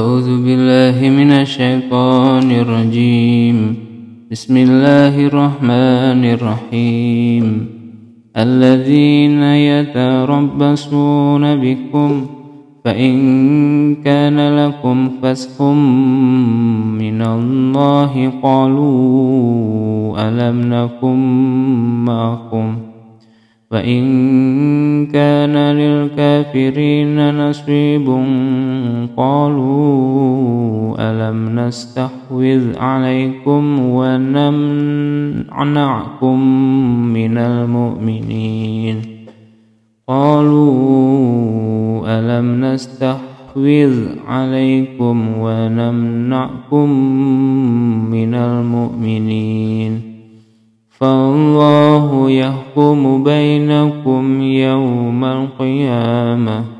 أعوذ بالله من الشيطان الرجيم. بسم الله الرحمن الرحيم. الذين يتربصون بكم فإن كان لكم فسح من الله قالوا ألم نكن معكم وإن كان للكافرين نصيب قالوا ألم نستحوذ عليكم ونمنعكم من المؤمنين قالوا ألم نستحوذ عليكم ونمنعكم من المؤمنين فالله يحكم بينكم يوم القيامة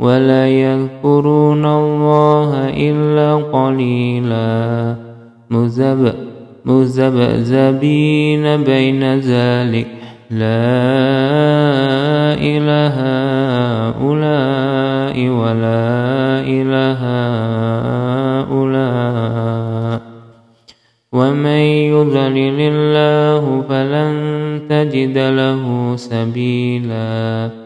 ولا يذكرون الله إلا قليلاً. مزب مزبزبين بين ذلك. لا إله هؤلاء ولا إله هؤلاء. ومن يضلل الله فلن تجد له سبيلا.